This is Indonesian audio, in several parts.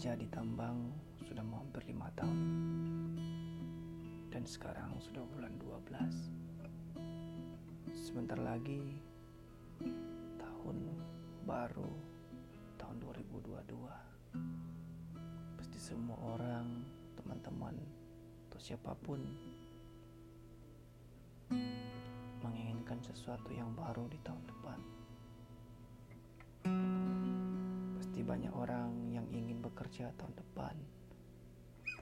bekerja di tambang sudah mau hampir lima tahun. Dan sekarang sudah bulan 12 sebentar lagi tahun baru tahun 2022 pasti semua orang teman-teman atau siapa pun menginginkan sesuatu yang baru di tahun depan pasti banyak orang yang ingin bekerja tahun depan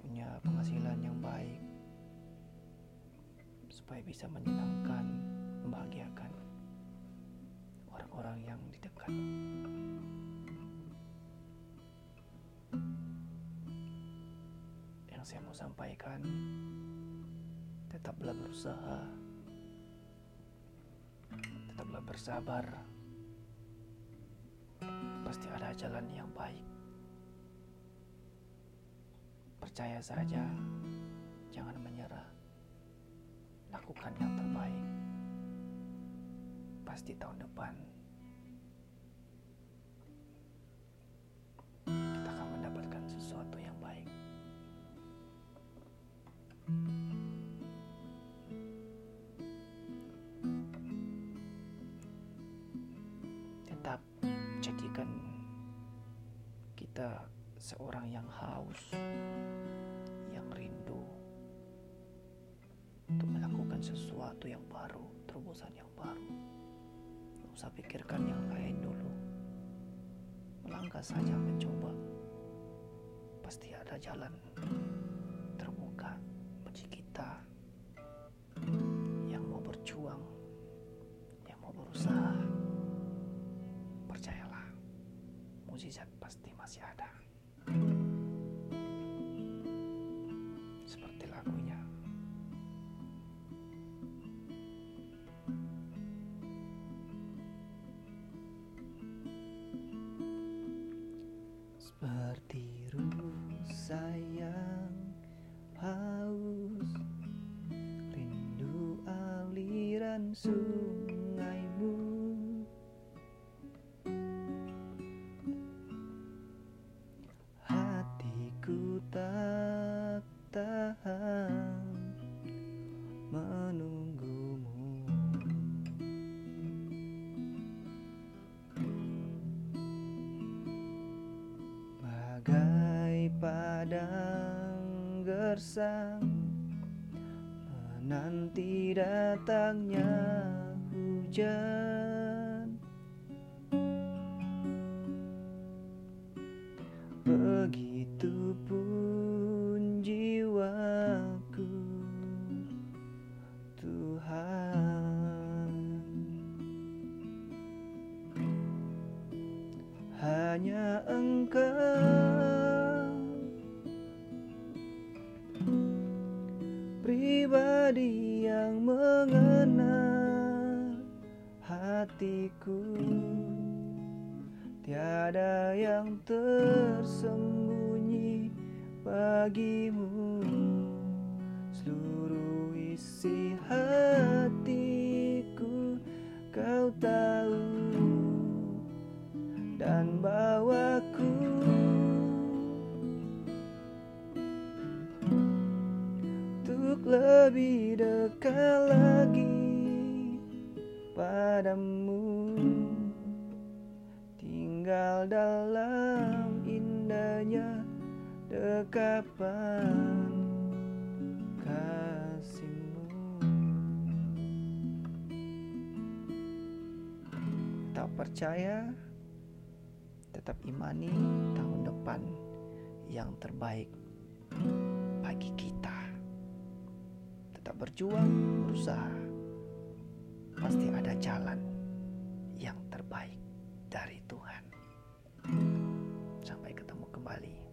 punya penghasilan yang baik supaya bisa menyenangkan, membahagiakan orang-orang yang di dekat. Yang saya mau sampaikan, tetaplah berusaha, tetaplah bersabar pasti ada jalan yang baik. Percaya saja, jangan menyerah. Lakukan yang terbaik. Pasti tahun depan kita seorang yang haus, yang rindu untuk melakukan sesuatu yang baru, terobosan yang baru. Tidak usah pikirkan yang lain dulu. Melangkah saja mencoba. Pasti ada jalan terbuka bagi kita yang mau berjuang, yang mau berusaha. Percayalah, mukjizat Seperti rusa yang haus Rindu aliran sungaimu padang gersang Menanti datangnya hujan. Begitupun jiwaku Tuhan. Hanya engkau Pribadi yang mengenal hatiku. Tiada yang tersembunyi bagimu lebih dekat lagi padamu. Tinggal dalam indahnya dekapan kasihmu. Tak percaya tetap imani tahun depan yang terbaik bagi kita berjuang berusaha pasti ada jalan yang terbaik dari Tuhan. Sampai ketemu kembali.